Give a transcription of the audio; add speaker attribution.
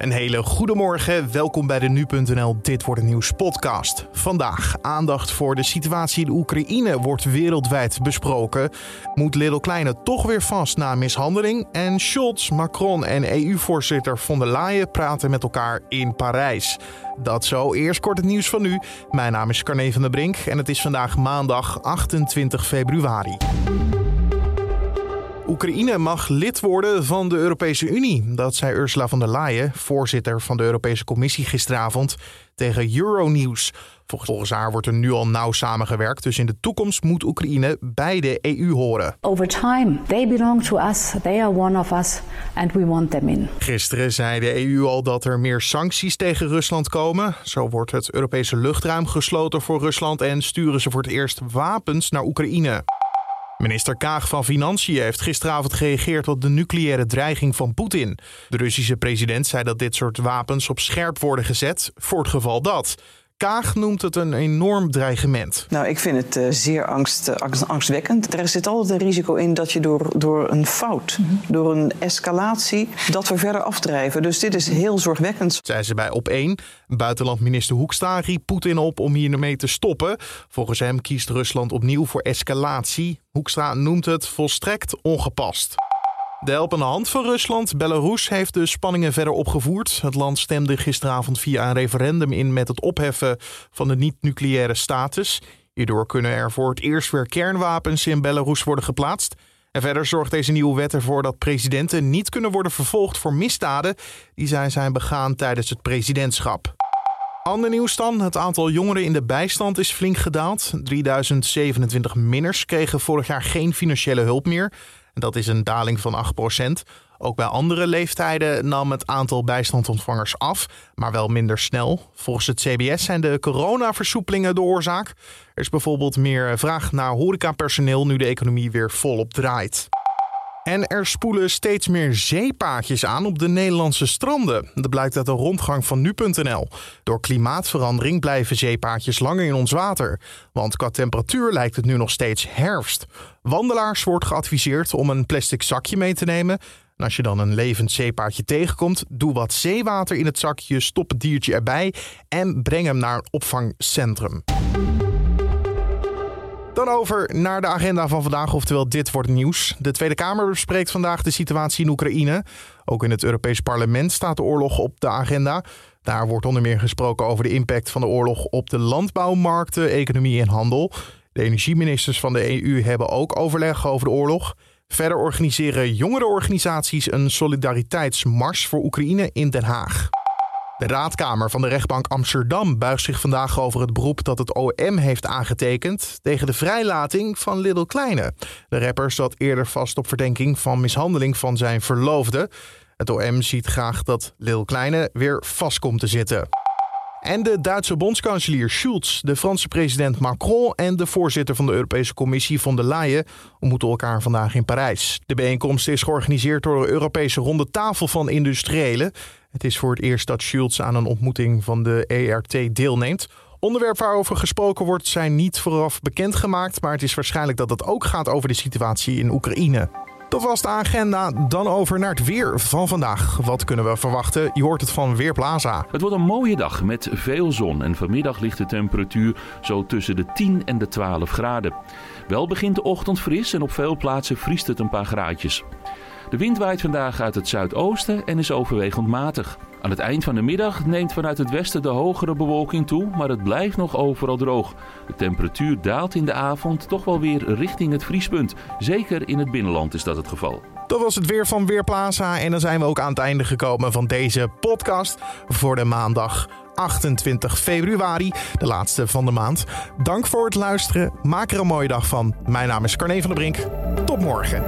Speaker 1: Een hele goede morgen. Welkom bij de nu.nl Dit wordt een nieuws podcast. Vandaag aandacht voor de situatie in Oekraïne wordt wereldwijd besproken. Moet Little Kleine toch weer vast na mishandeling? En Scholz, Macron en EU-voorzitter von der Leyen praten met elkaar in Parijs. Dat zo. Eerst kort het nieuws van nu. Mijn naam is Carne van der Brink en het is vandaag maandag 28 februari. Oekraïne mag lid worden van de Europese Unie. Dat zei Ursula von der Leyen, voorzitter van de Europese Commissie, gisteravond tegen Euronews. Volgens haar wordt er nu al nauw samengewerkt, dus in de toekomst moet Oekraïne bij de EU horen.
Speaker 2: Over time, they belong to us, they are one of us and we want them in.
Speaker 1: Gisteren zei de EU al dat er meer sancties tegen Rusland komen. Zo wordt het Europese luchtruim gesloten voor Rusland en sturen ze voor het eerst wapens naar Oekraïne. Minister Kaag van Financiën heeft gisteravond gereageerd op de nucleaire dreiging van Poetin. De Russische president zei dat dit soort wapens op scherp worden gezet voor het geval dat. Kaag noemt het een enorm dreigement.
Speaker 3: Nou, ik vind het uh, zeer angst, uh, angstwekkend. Er zit altijd een risico in dat je door, door een fout, mm -hmm. door een escalatie, dat we verder afdrijven. Dus dit is heel zorgwekkend.
Speaker 1: Zei ze bij Op 1. Buitenlandminister Hoekstra riep Poetin op om hiermee te stoppen. Volgens hem kiest Rusland opnieuw voor escalatie. Hoekstra noemt het volstrekt ongepast. De helpende hand van Rusland, Belarus, heeft de spanningen verder opgevoerd. Het land stemde gisteravond via een referendum in met het opheffen van de niet-nucleaire status. Hierdoor kunnen er voor het eerst weer kernwapens in Belarus worden geplaatst. En verder zorgt deze nieuwe wet ervoor dat presidenten niet kunnen worden vervolgd voor misdaden die zij zijn begaan tijdens het presidentschap. Ander nieuws dan. Het aantal jongeren in de bijstand is flink gedaald. 3027 minners kregen vorig jaar geen financiële hulp meer. Dat is een daling van 8%. Ook bij andere leeftijden nam het aantal bijstandsontvangers af, maar wel minder snel. Volgens het CBS zijn de coronaversoepelingen de oorzaak. Er is bijvoorbeeld meer vraag naar horecapersoneel nu de economie weer volop draait. En er spoelen steeds meer zeepaardjes aan op de Nederlandse stranden. Dat blijkt uit een rondgang van nu.nl. Door klimaatverandering blijven zeepaardjes langer in ons water. Want qua temperatuur lijkt het nu nog steeds herfst. Wandelaars wordt geadviseerd om een plastic zakje mee te nemen. En als je dan een levend zeepaardje tegenkomt, doe wat zeewater in het zakje, stop het diertje erbij en breng hem naar een opvangcentrum. Dan over naar de agenda van vandaag, oftewel dit wordt nieuws. De Tweede Kamer bespreekt vandaag de situatie in Oekraïne. Ook in het Europees Parlement staat de oorlog op de agenda. Daar wordt onder meer gesproken over de impact van de oorlog op de landbouwmarkten, economie en handel. De energieministers van de EU hebben ook overleg over de oorlog. Verder organiseren jongere organisaties een solidariteitsmars voor Oekraïne in Den Haag. De raadkamer van de rechtbank Amsterdam buigt zich vandaag over het beroep dat het OM heeft aangetekend tegen de vrijlating van Little Kleine. De rapper zat eerder vast op verdenking van mishandeling van zijn verloofde. Het OM ziet graag dat Little Kleine weer vast komt te zitten. En de Duitse bondskanselier Schulz, de Franse president Macron en de voorzitter van de Europese Commissie von der Leyen ontmoeten elkaar vandaag in Parijs. De bijeenkomst is georganiseerd door de Europese Ronde Tafel van Industriëlen. Het is voor het eerst dat Schulz aan een ontmoeting van de ERT deelneemt. Onderwerpen waarover gesproken wordt zijn niet vooraf bekendgemaakt, maar het is waarschijnlijk dat het ook gaat over de situatie in Oekraïne. Dat was de agenda. Dan over naar het weer van vandaag. Wat kunnen we verwachten? Je hoort het van Weerplaza.
Speaker 4: Het wordt een mooie dag met veel zon. En vanmiddag ligt de temperatuur zo tussen de 10 en de 12 graden. Wel begint de ochtend fris en op veel plaatsen vriest het een paar graadjes. De wind waait vandaag uit het zuidoosten en is overwegend matig. Aan het eind van de middag neemt vanuit het westen de hogere bewolking toe, maar het blijft nog overal droog. De temperatuur daalt in de avond toch wel weer richting het vriespunt. Zeker in het binnenland is dat het geval.
Speaker 1: Dat was het weer van Weerplaza en dan zijn we ook aan het einde gekomen van deze podcast voor de maandag 28 februari, de laatste van de maand. Dank voor het luisteren. Maak er een mooie dag van. Mijn naam is Carne van der Brink. Tot morgen.